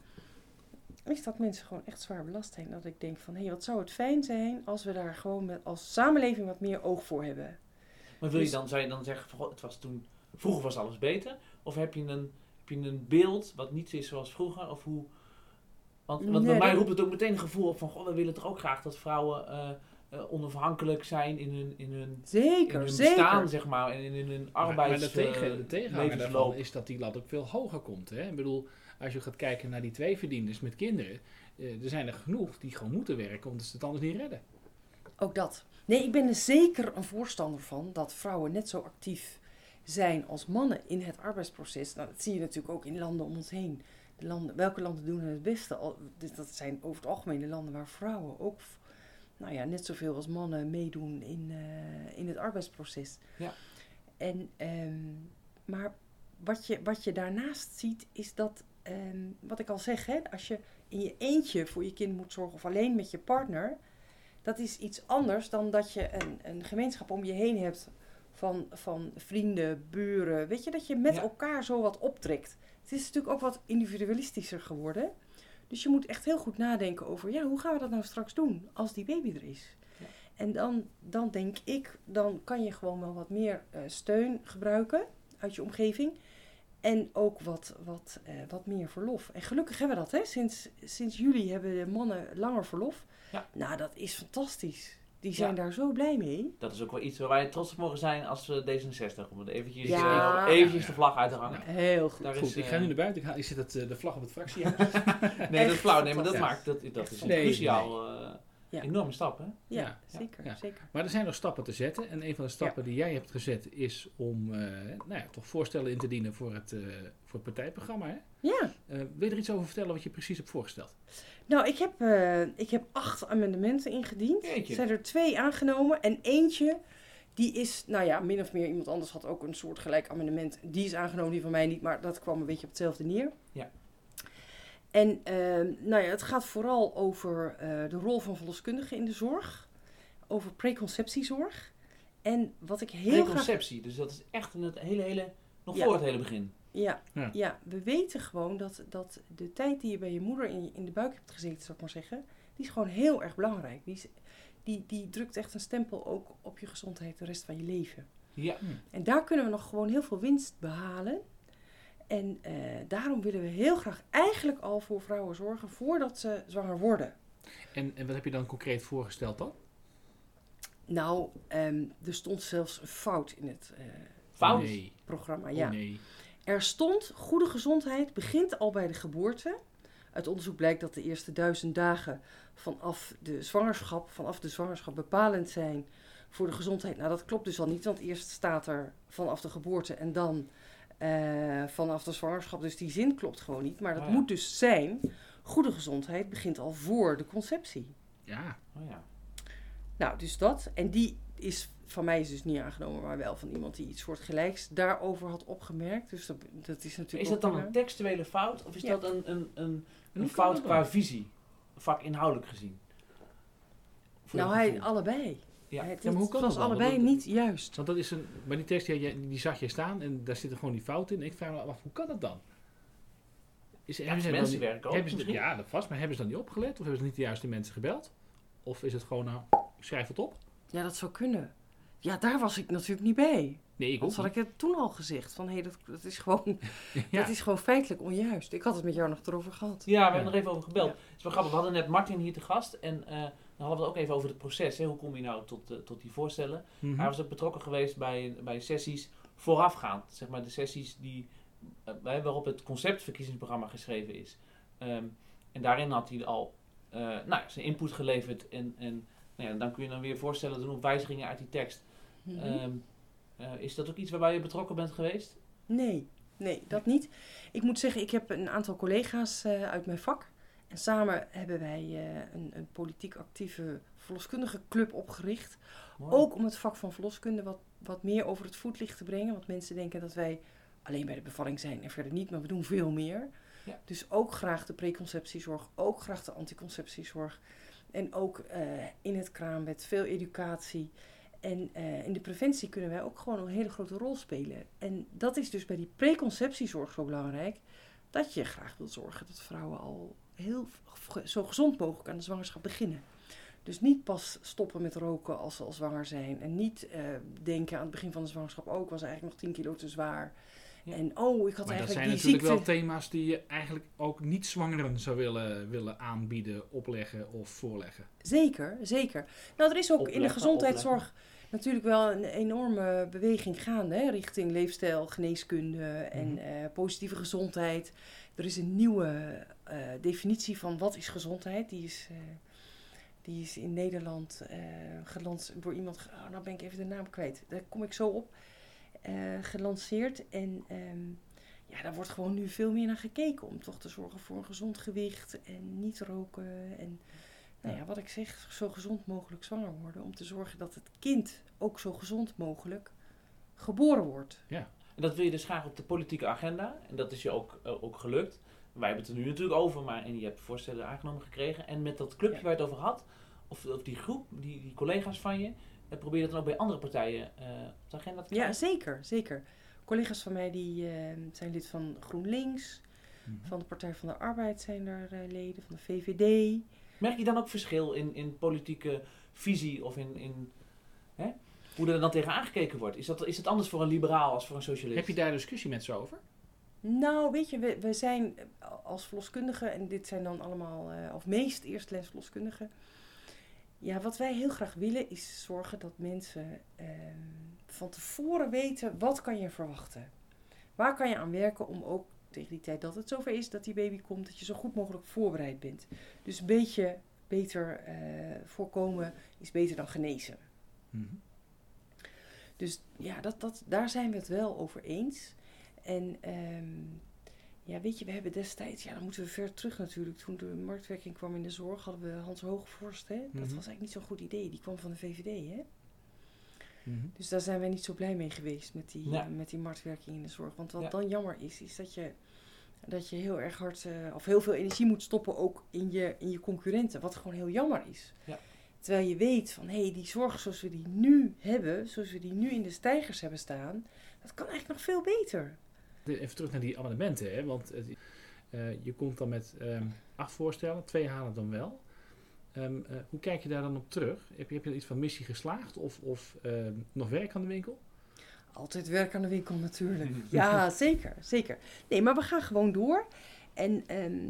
is dat mensen gewoon echt zwaar belast zijn. Dat ik denk van, hé, wat zou het fijn zijn als we daar gewoon met, als samenleving wat meer oog voor hebben. Maar wil je Dus- dan, zou je dan zeggen, het was toen, vroeger was alles beter? Of heb je een, heb je een beeld wat niet is zoals vroeger? Of hoe, want, want bij mij roept het ook meteen een gevoel op van, goh, we willen toch ook graag dat vrouwen eh, eh, onafhankelijk zijn in hun, in hun, in Zeker, hun zeker. bestaan, zeg maar, en in, in hun Maar, maar arbeids de, tegen, de tegenhanger daarvan is dat die lat ook veel hoger komt. Hè? Ik bedoel, als je gaat kijken naar die twee verdieners met kinderen, eh, er zijn er genoeg die gewoon moeten werken omdat ze het anders niet redden. Ook dat. Nee, ik ben er zeker een voorstander van dat vrouwen net zo actief zijn als mannen in het arbeidsproces. Nou, dat zie je natuurlijk ook in landen om ons heen. De landen, welke landen doen het beste? Dus Dat zijn over het algemeen de landen waar vrouwen ook nou ja, net zoveel als mannen meedoen in, eh, in het arbeidsproces. Ja. En, ehm, maar wat je, wat je daarnaast ziet, is dat, ehm, wat ik al zeg, hè, als je in je eentje voor je kind moet zorgen of alleen met je partner, dat is iets anders dan dat je een, een gemeenschap om je heen hebt van, van vrienden, buren. Weet je, dat je met Ja. elkaar zo wat optrekt. Het is natuurlijk ook wat individualistischer geworden. Dus je moet echt heel goed nadenken over, ja, hoe gaan we dat nou straks doen als die baby er is? Ja. En dan, dan denk ik, dan kan je gewoon wel wat meer eh, steun gebruiken uit je omgeving. En ook wat, wat, eh, wat meer verlof. En gelukkig hebben we dat, hè? Sinds, sinds juli hebben de mannen langer verlof. Ja. Nou, dat is fantastisch. Die zijn Ja. daar zo blij mee. Dat is ook wel iets waar wij trots op mogen zijn als we D66, om het eventjes, Ja. eh, eventjes Ja. de vlag uit te hangen. Heel goed. Daar is, ik ga eh, nu naar buiten. Ik, ga, ik zit het, eh, de vlag op het fractiehuis. Nee, dat is flauw. Nee, maar dat maakt, dat, dat is een Nee, cruciaal, eh, Ja. enorme stap, hè? Ja, Ja, zeker, ja. zeker. Maar er zijn nog stappen te zetten. En een van de stappen die jij hebt gezet is om eh, nou ja, toch voorstellen in te dienen voor het, eh, voor het partijprogramma. Hè? Ja. Eh, wil je er iets over vertellen wat je precies hebt voorgesteld? Nou, ik heb, eh, ik heb acht amendementen ingediend. Er zijn er twee aangenomen. En eentje, die is, nou ja, min of meer iemand anders had ook een soortgelijk amendement. Die is aangenomen, die van mij niet, maar dat kwam een beetje op hetzelfde neer. Ja. En ehm, nou ja, het gaat vooral over eh, de rol van verloskundigen in de zorg. Over preconceptiezorg. En wat ik heel graag Preconceptie, dus dat is echt een, het hele, hele, nog Ja. voor het hele begin. Ja, Ja. ja. we weten gewoon dat, dat de tijd die je bij je moeder in, in de buik hebt gezeten, zou ik maar zeggen, die is gewoon heel erg belangrijk. Die, is, die, die drukt echt een stempel ook op je gezondheid de rest van je leven. Ja, En daar kunnen we nog gewoon heel veel winst behalen. En eh, daarom willen we heel graag eigenlijk al voor vrouwen zorgen voordat ze zwanger worden. En, en wat heb je dan concreet voorgesteld dan? Nou, ehm, er stond zelfs een fout in het eh, fout. Nee. programma. Oh, ja. nee. Er stond, goede gezondheid begint al bij de geboorte. Uit onderzoek blijkt dat de eerste duizend dagen vanaf de zwangerschap, vanaf de zwangerschap bepalend zijn voor de gezondheid. Nou, dat klopt dus al niet, want eerst staat er vanaf de geboorte en dan eh, vanaf de zwangerschap. Dus die zin klopt gewoon niet. Maar dat Oh ja. moet dus zijn, goede gezondheid begint al voor de conceptie. Ja. Oh, ja. Nou, dus dat. En die is van mij is dus niet aangenomen, maar wel van iemand die iets soortgelijks daarover had opgemerkt. Dus dat, dat is natuurlijk. Is dat dan een textuele fout of is Ja. dat een, een, een, fout qua visie? Vakinhoudelijk gezien? Voor Nou, hij allebei. Ja. Het, Ja, maar hoe het kan was dat allebei dat- niet juist. Want dat is een. Maar die tekst die, jij- die zag je staan en daar zitten gewoon die fouten in. Ik vraag me af, hoe kan dat dan? Is, hebben ze mensen werken hebben ze. Ja, dat vast. Maar hebben ze dan niet opgelet? Of hebben ze niet de juiste mensen gebeld? Of is het gewoon, nou, ik schrijf het op? Ja, dat zou kunnen. Ja, daar was ik natuurlijk niet bij. Nee, ik ook Anders had ik het toen al gezegd. Van, hé, dat, dat, is gewoon. Ja. dat is gewoon feitelijk onjuist. Ik had het met jou nog erover gehad. Ja, we hebben Ja. er nog even over gebeld. Ja. Het is wel grappig, we hadden net Martin hier te gast en eh, dan hadden we het ook even over het proces. Hè. Hoe kom je nou tot, eh, tot die voorstellen? Mhm. Hij was ook betrokken geweest bij, bij sessies voorafgaand. Zeg maar de sessies die, bij- waarop het conceptverkiezingsprogramma geschreven is. Ehm, en daarin had hij al eh, nou, ja, zijn input geleverd. En, en nou ja, dan kun je dan weer voorstellen doen op wijzigingen uit die tekst. Mhm. Ehm, eh, is dat ook iets waarbij je betrokken bent geweest? Nee, nee, dat niet. Ik moet zeggen, ik heb een aantal collega's eh, uit mijn vak. En samen hebben wij eh, een, een politiek actieve verloskundige club opgericht. Mooi. Ook om het vak van verloskunde wat, wat meer over het voetlicht te brengen. Want mensen denken dat wij alleen bij de bevalling zijn en verder niet, maar we doen veel meer. Ja. Dus ook graag de preconceptiezorg, ook graag de anticonceptiezorg. En ook in het kraambed veel educatie. En eh, in de preventie kunnen wij ook gewoon een hele grote rol spelen. En dat is dus bij die preconceptiezorg zo belangrijk. Dat je graag wilt zorgen dat vrouwen al heel zo gezond mogelijk aan de zwangerschap beginnen. Dus niet pas stoppen met roken als ze al zwanger zijn. En niet eh, denken aan het begin van de zwangerschap, ik was eigenlijk nog 10 kilo te zwaar. Ja. En oh, ik had Maar dat eigenlijk zijn die natuurlijk ziekte. wel thema's die je eigenlijk ook niet zwangeren zou willen, willen aanbieden, opleggen of voorleggen. Zeker, zeker. Nou, er is ook in de Opleggen, gezondheidszorg natuurlijk wel een enorme beweging gaande hè, richting leefstijl, geneeskunde en Mhm. eh, positieve gezondheid. Er is een nieuwe eh, definitie van wat is gezondheid. Die is, eh, die is in Nederland eh gelanceerd door iemand. Oh, nou ben ik even de naam kwijt. Daar kom ik zo op. eh, gelanceerd. En ehm, ja, daar wordt gewoon nu veel meer naar gekeken om toch te zorgen voor een gezond gewicht en niet roken. En nou ja, wat ik zeg, zo gezond mogelijk zwanger worden. Om te zorgen dat het kind ook zo gezond mogelijk geboren wordt. En dat wil je dus graag op de politieke agenda. En dat is je ook, eh, ook gelukt. Wij hebben het er nu natuurlijk over, maar en je hebt voorstellen aangenomen gekregen. En met dat clubje Ja. waar je het over had, of, of die groep, die, die collega's van je, eh, probeer dat dan ook bij andere partijen eh, op de agenda te Ja, krijgen? zeker, zeker. Collega's van mij die eh, zijn lid van GroenLinks, van de Partij van de Arbeid zijn er eh, leden, van de VVD. Merk je dan ook verschil in, in politieke visie of in, in hè? hoe er dan tegen aangekeken wordt? Is, dat, is het anders voor een liberaal als voor een socialist? Heb je daar discussie met ze over? Nou, weet je, we, we zijn als verloskundigen, en dit zijn dan allemaal, eh, of meest eerstlijns verloskundigen. Ja, wat wij heel graag willen is zorgen dat mensen ehm, van tevoren weten wat kan je verwachten. Waar kan je aan werken om ook tegen die tijd dat het zover is, dat die baby komt, dat je zo goed mogelijk voorbereid bent. Dus een beetje beter eh, voorkomen is beter dan genezen. Mhm. Dus ja, dat, dat, daar zijn we het wel over eens. En ehm, ja, weet je, we hebben destijds, ja, dan moeten we ver terug natuurlijk. Toen de marktwerking kwam in de zorg, hadden we Hans Hoogvorst. Hè? Dat Mhm. was eigenlijk niet zo'n goed idee. Die kwam van de VVD, hè? Mhm. Dus daar zijn wij niet zo blij mee geweest met die, eh, met die marktwerking in de zorg. Want wat Ja. dan jammer is, is dat je, dat je heel erg hard, eh, of heel veel energie moet stoppen ook in je, in je concurrenten. Wat gewoon heel jammer is. Ja. Terwijl je weet van, hé, hey, die zorg zoals we die nu hebben, zoals we die nu in de stijgers hebben staan, dat kan eigenlijk nog veel beter. Even terug naar die amendementen, hè? want eh, je komt dan met ehm, acht voorstellen, twee halen dan wel. Ehm, eh, hoe kijk je daar dan op terug? Heb je, heb je iets van missie geslaagd of, of ehm, nog werk aan de winkel? Altijd werk aan de winkel natuurlijk. Ja, zeker, zeker. Nee, maar we gaan gewoon door. En ehm,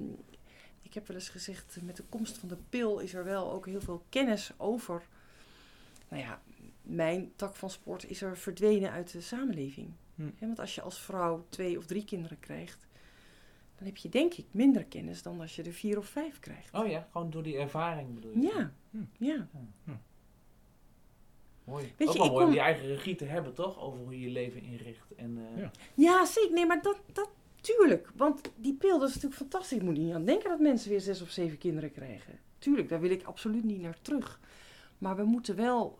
ik heb wel eens gezegd, met de komst van de pil is er wel ook heel veel kennis over. Nou ja, mijn tak van sport is er verdwenen uit de samenleving. Hm. Want als je als vrouw twee of drie kinderen krijgt, dan heb je denk ik minder kennis dan als je er vier of vijf krijgt. Oh ja, gewoon door die ervaring bedoel je? Ja, Hm. ja. Mooi. Weet ook je, wel mooi om kom- die eigen regie te hebben, toch? Over hoe je je leven inricht. En, eh, Ja. Ja, zeker. Nee, maar dat, dat tuurlijk. Want die pil, dat is natuurlijk fantastisch. Ik moet niet aan denken dat mensen weer zes of zeven kinderen krijgen. Tuurlijk, daar wil ik absoluut niet naar terug. Maar we moeten wel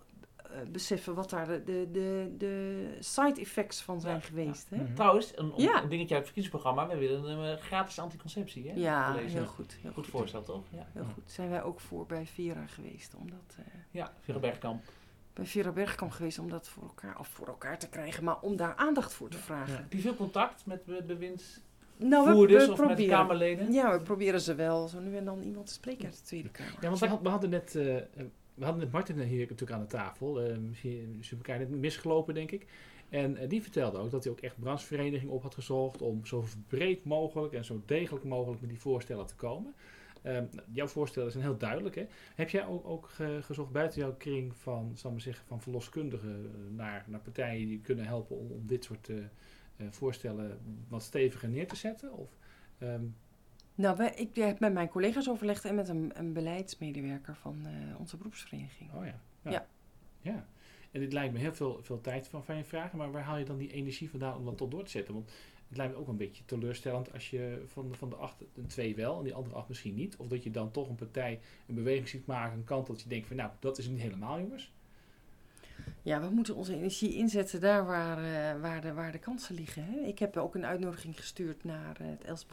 beseffen wat daar de, de, de, de side effects van zijn Ja, geweest. Hè? Mhm. Trouwens, een, een- Ja. een dingetje uit het verkiezingsprogramma. We willen een eh, gratis anticonceptie, hè? Ja, heel goed. Heel Goed goed. voorstel, toch? Ja, Heel goed. Zijn wij ook voor bij Vera geweest. Om dat, eh, ja Vera Bergkamp. bij Vera Bergkamp geweest om dat voor elkaar, of voor elkaar te krijgen. Maar om daar aandacht voor te vragen. Ja. Heb je veel contact met be- bewindsvoerders Nou, we, we of met proberen. Kamerleden? Ja, we proberen ze wel zo nu en dan iemand te spreken uit de Tweede Kamer. Ja, want we, had- we hadden net, eh, eh, we hadden net Martin hier natuurlijk aan de tafel. Eh, misschien is elkaar net misgelopen, denk ik. En eh, die vertelde ook dat hij ook echt branchevereniging op had gezocht om zo breed mogelijk en zo degelijk mogelijk met die voorstellen te komen. Ehm, jouw voorstellen zijn heel duidelijk. Hè? Heb jij ook, ook ge- gezocht buiten jouw kring van, zal maar zeggen, van verloskundigen eh, naar, naar partijen die kunnen helpen om, dit soort voorstellen wat steviger neer te zetten? Of, ehm, Nou, wij, ik heb met mijn collega's overlegd en met een, een beleidsmedewerker van eh, onze beroepsvereniging. oh ja. Ja. Ja. ja. En dit lijkt me heel veel, veel tijd van, van je vragen, maar waar haal je dan die energie vandaan om dat tot door te zetten? Want het lijkt me ook een beetje teleurstellend als je van de, van de acht een twee wel en die andere acht misschien niet. Of dat je dan toch een partij een beweging ziet maken, een kant dat je denkt van nou, dat is niet helemaal jongens. Ja, we moeten onze energie inzetten daar waar, eh, waar, de, waar de kansen liggen. Hè? Ik heb ook een uitnodiging gestuurd naar eh, het Els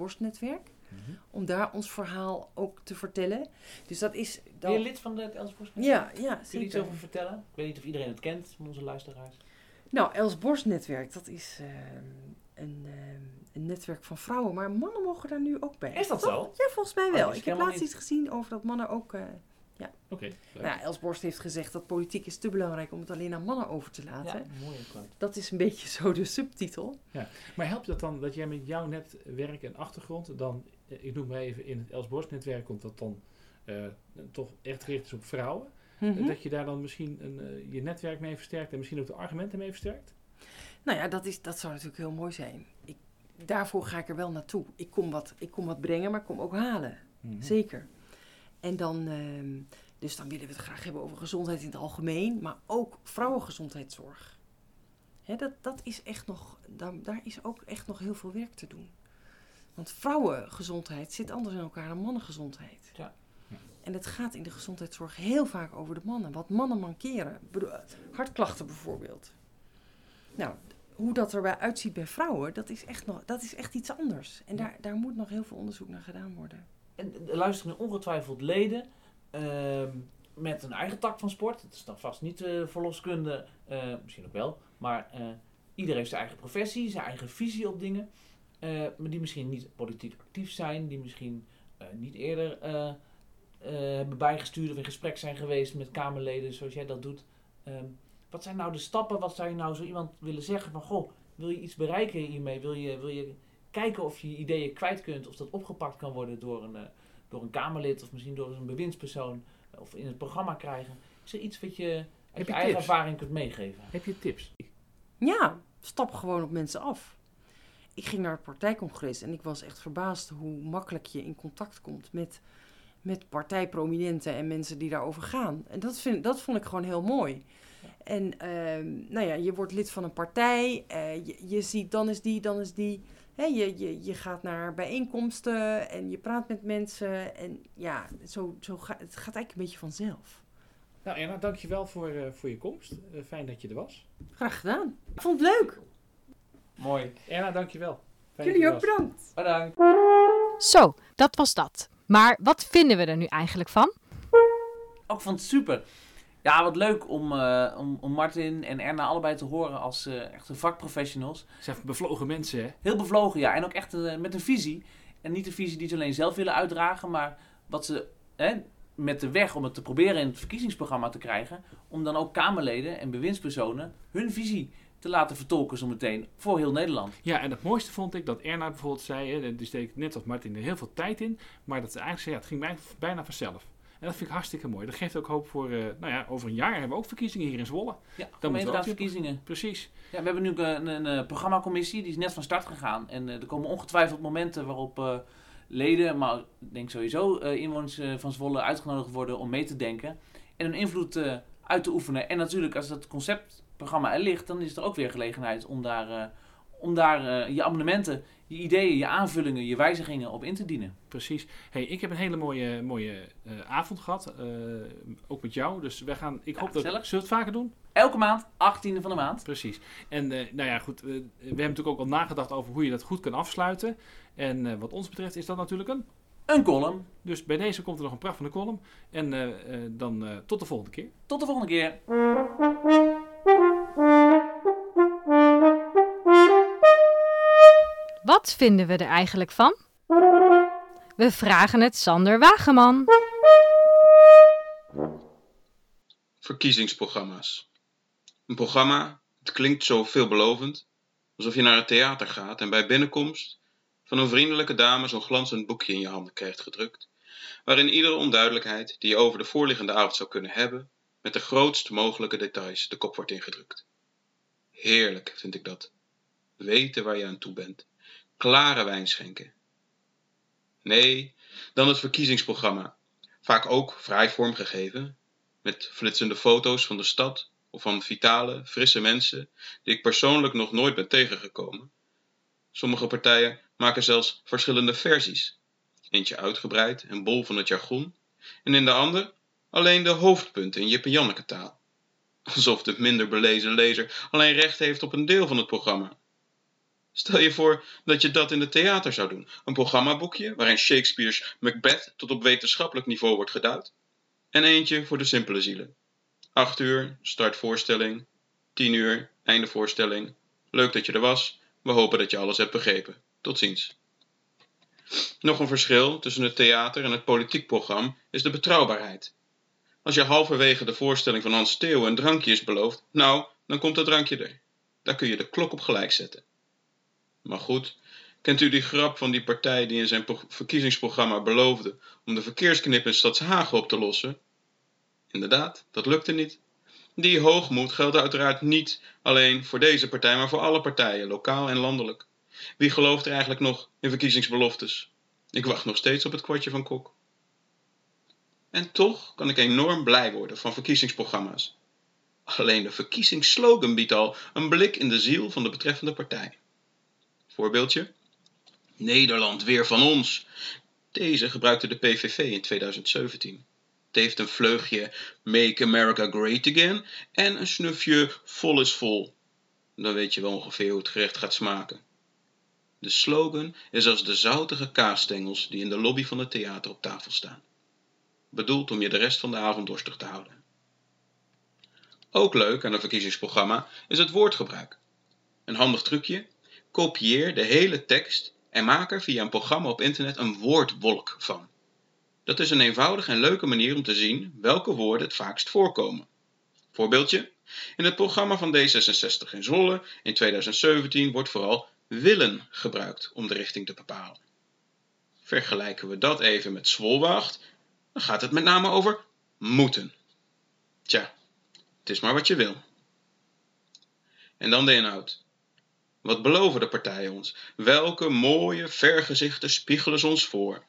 Borst-netwerk. Om daar ons verhaal ook te vertellen. Dus dat is... Ben je Dan... lid van het Elsborst? Ja, ja, Kun je iets over vertellen? Ik weet niet of iedereen het kent van onze luisteraars. Nou, Els Borst-netwerk, dat is ehm, een, ehm, een netwerk van vrouwen. Maar mannen mogen daar nu ook bij. Is dat Toch? zo? Ja, volgens mij Oh, wel. ik heb laatst niet. iets gezien over dat mannen ook... eh, Oké, leuk. nou ja, Els Borst heeft gezegd dat politiek is te belangrijk om het alleen aan mannen over te laten. Ja, mooi. Dat is een beetje zo de subtitel. Maar helpt dat dan dat jij met jouw netwerk en achtergrond dan, ik noem maar even in het Elsborst-netwerk, komt dat dan eh, toch echt gericht is op vrouwen? Mhm. Dat je daar dan misschien een, eh, je netwerk mee versterkt en misschien ook de argumenten mee versterkt? Nou ja, dat, is, dat zou natuurlijk heel mooi zijn. Ik, daarvoor ga ik er wel naartoe. Ik kom, wat, ik kom wat brengen, maar ik kom ook halen. Mhm. Zeker. En dan, ehm, dus dan willen we het graag hebben over gezondheid in het algemeen, maar ook vrouwengezondheidszorg. Hè, dat, dat is echt nog, daar, daar is ook echt nog heel veel werk te doen. Want vrouwengezondheid zit anders in elkaar dan mannengezondheid. Ja. En het gaat in de gezondheidszorg heel vaak over de mannen. Wat mannen mankeren. Ik bedoel, Hartklachten bijvoorbeeld. Nou, hoe dat erbij uitziet bij vrouwen, dat is echt, nog, dat is echt iets anders. En daar, daar moet nog heel veel onderzoek naar gedaan worden. En er luisteren ongetwijfeld leden ehm, met een eigen tak van sport. Het is dan vast niet eh verloskunde, eh, misschien ook wel. Maar eh iedereen heeft zijn eigen professie, zijn eigen visie op dingen. Eh, maar die misschien niet politiek actief zijn. Die misschien eh, niet eerder eh, eh, hebben bijgestuurd of in gesprek zijn geweest met Kamerleden zoals jij dat doet. Ehm, wat zijn nou de stappen? Wat zou je nou zo iemand willen zeggen van... Goh, wil je iets bereiken hiermee? Wil je, wil je kijken of je ideeën kwijt kunt? Of dat opgepakt kan worden door een, eh, door een Kamerlid of misschien door een bewindspersoon of in het programma krijgen. Is er iets wat je uit Heb je, je eigen tips? ervaring kunt meegeven? Heb je tips? Ja, stap gewoon op mensen af. Ik ging naar het partijcongres en ik was echt verbaasd hoe makkelijk je in contact komt met, met partijprominenten en mensen die daarover gaan. En dat, vind, dat vond ik gewoon heel mooi. En ehm, nou ja, je wordt lid van een partij, eh, je, je ziet dan is die, dan is die. Hè, je, je, je gaat naar bijeenkomsten en je praat met mensen. En ja, zo, zo gaat het gaat eigenlijk een beetje vanzelf. Nou Erna, dankjewel voor, eh, voor je komst. Eh, fijn dat je er was. Graag gedaan. Ik vond het leuk. Mooi. Erna, dankjewel. Fijn Jullie ook bedankt. Bedankt. Zo, dat was dat. Maar wat vinden we er nu eigenlijk van? Ook vond het super. Ja, wat leuk om, eh, om, om Martin en Erna allebei te horen als eh, echte vakprofessionals. Het zijn bevlogen mensen, hè? Heel bevlogen, ja. En ook echt eh, met een visie. En niet een visie die ze alleen zelf willen uitdragen, maar wat ze hè, met de weg om het te proberen in het verkiezingsprogramma te krijgen. Om dan ook Kamerleden en bewindspersonen hun visie te laten vertolken zometeen voor heel Nederland. Ja, en het mooiste vond ik dat Erna bijvoorbeeld zei, hè, die steekt net als Martin er heel veel tijd in, maar dat ze eigenlijk zei, ja, het ging bijna vanzelf. En dat vind ik hartstikke mooi. Dat geeft ook hoop voor, eh, nou ja, over een jaar hebben we ook verkiezingen hier in Zwolle. Ja, we ook gemeenteraadsverkiezingen. Precies. Ja, we hebben nu een, een, eh, programmacommissie, die is net van start gegaan. En eh, er komen ongetwijfeld momenten waarop eh, leden, maar ik denk sowieso eh, inwoners eh, van Zwolle uitgenodigd worden om mee te denken. En hun invloed eh, uit te oefenen. En natuurlijk, als dat conceptprogramma er ligt, dan is er ook weer gelegenheid om daar, eh, om daar eh, je amendementen, je ideeën, je aanvullingen, je wijzigingen op in te dienen. Precies. Hey, ik heb een hele mooie, mooie eh, avond gehad. eh, ook met jou. Dus wij gaan. Ik Ja, hoop dat. Zullen we het vaker doen? Elke maand, 18e van de maand. Precies. En nou ja, goed. we hebben natuurlijk ook al nagedacht over hoe je dat goed kan afsluiten. En wat ons betreft is dat natuurlijk een. Een column. Dus bij deze komt er nog een pracht van de column. En dan tot de volgende keer. Tot de volgende keer. Wat vinden we er eigenlijk van? We vragen het Sander Wageman. Verkiezingsprogramma's. Een programma, het klinkt zo veelbelovend, alsof je naar het theater gaat en bij binnenkomst van een vriendelijke dame zo'n glanzend boekje in je handen krijgt gedrukt, waarin iedere onduidelijkheid die je over de voorliggende avond zou kunnen hebben, met de grootst mogelijke details de kop wordt ingedrukt. Heerlijk vind ik dat. Weten waar je aan toe bent. Klare wijn schenken. Nee, dan het verkiezingsprogramma. Vaak ook vrij vormgegeven, met flitsende foto's van de stad of van vitale, frisse mensen die ik persoonlijk nog nooit ben tegengekomen. Sommige partijen maken zelfs verschillende versies. Eentje uitgebreid en bol van het jargon, en in de ander alleen de hoofdpunten in Jip en. Alsof de minder belezen lezer alleen recht heeft op een deel van het programma. Stel je voor dat je dat in het theater zou doen. Een programmaboekje waarin Shakespeare's Macbeth tot op wetenschappelijk niveau wordt geduid. En eentje voor de simpele zielen. 8 uur, start voorstelling. 10 uur, einde voorstelling. Leuk dat je er was. We hopen dat je alles hebt begrepen. Tot ziens. Nog een verschil tussen het theater en het politiek programma is de betrouwbaarheid. Als je halverwege de voorstelling van Hans Theo een drankje is beloofd, nou, dan komt dat drankje er. Daar kun je de klok op gelijk zetten. Maar goed, kent u die grap van die partij die in zijn verkiezingsprogramma beloofde om de verkeersknip in Stadshagen op te lossen? Inderdaad, dat lukte niet. Die hoogmoed geldt uiteraard niet alleen voor deze partij, maar voor alle partijen, lokaal en landelijk. Wie gelooft er eigenlijk nog in verkiezingsbeloftes? Ik wacht nog steeds op het kwartje van Kok. En toch kan ik enorm blij worden van verkiezingsprogramma's. Alleen de verkiezingsslogan biedt al een blik in de ziel van de betreffende partij. Voorbeeldje. Nederland weer van ons. Deze gebruikte de PVV in 2017. Het heeft een vleugje Make America Great Again en een snufje Vol is vol. Dan weet je wel ongeveer hoe het gerecht gaat smaken. De slogan is als de zoutige kaasstengels die in de lobby van het theater op tafel staan. Bedoeld om je de rest van de avond dorstig te houden. Ook leuk aan een verkiezingsprogramma is het woordgebruik. Een handig trucje Kopieer de hele tekst en maak er via een programma op internet een woordwolk van. Dat is een eenvoudige en leuke manier om te zien welke woorden het vaakst voorkomen. Voorbeeldje. In het programma van D66 in Zwolle in 2017 wordt vooral willen gebruikt om de richting te bepalen. Vergelijken we dat even met Zwolwacht, dan gaat het met name over moeten. Tja, het is maar wat je wil. En dan de inhoud. Wat beloven de partijen ons? Welke mooie vergezichten spiegelen ze ons voor?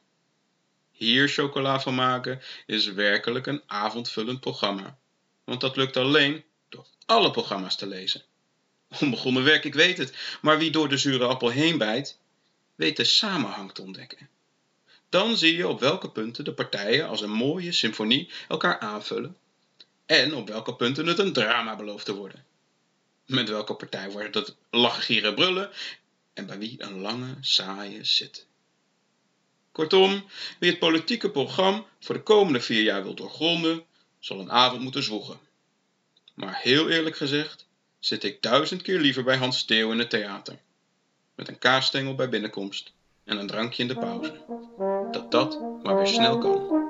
Hier chocola van maken is werkelijk een avondvullend programma. Want dat lukt alleen door alle programma's te lezen. Onbegonnen werk, ik weet het, maar wie door de zure appel heen bijt, weet de samenhang te ontdekken. Dan zie je op welke punten de partijen als een mooie symfonie elkaar aanvullen en op welke punten het een drama belooft te worden. Met welke partij wordt het lachen, gieren, brullen? En bij wie een lange, saaie zit. Kortom, wie het politieke programma voor de komende vier jaar wil doorgronden, zal een avond moeten zwoegen. Maar heel eerlijk gezegd, zit ik duizend keer liever bij Hans Steeuw in het theater. Met een kaasstengel bij binnenkomst en een drankje in de pauze. Dat dat maar weer snel kan.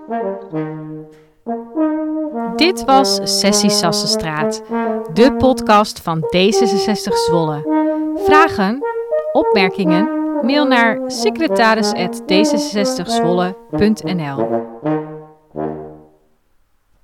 Dit was Sessie Sassenstraat, de podcast van D66 Zwolle. Vragen, opmerkingen, mail naar secretaris.d66zwolle.nl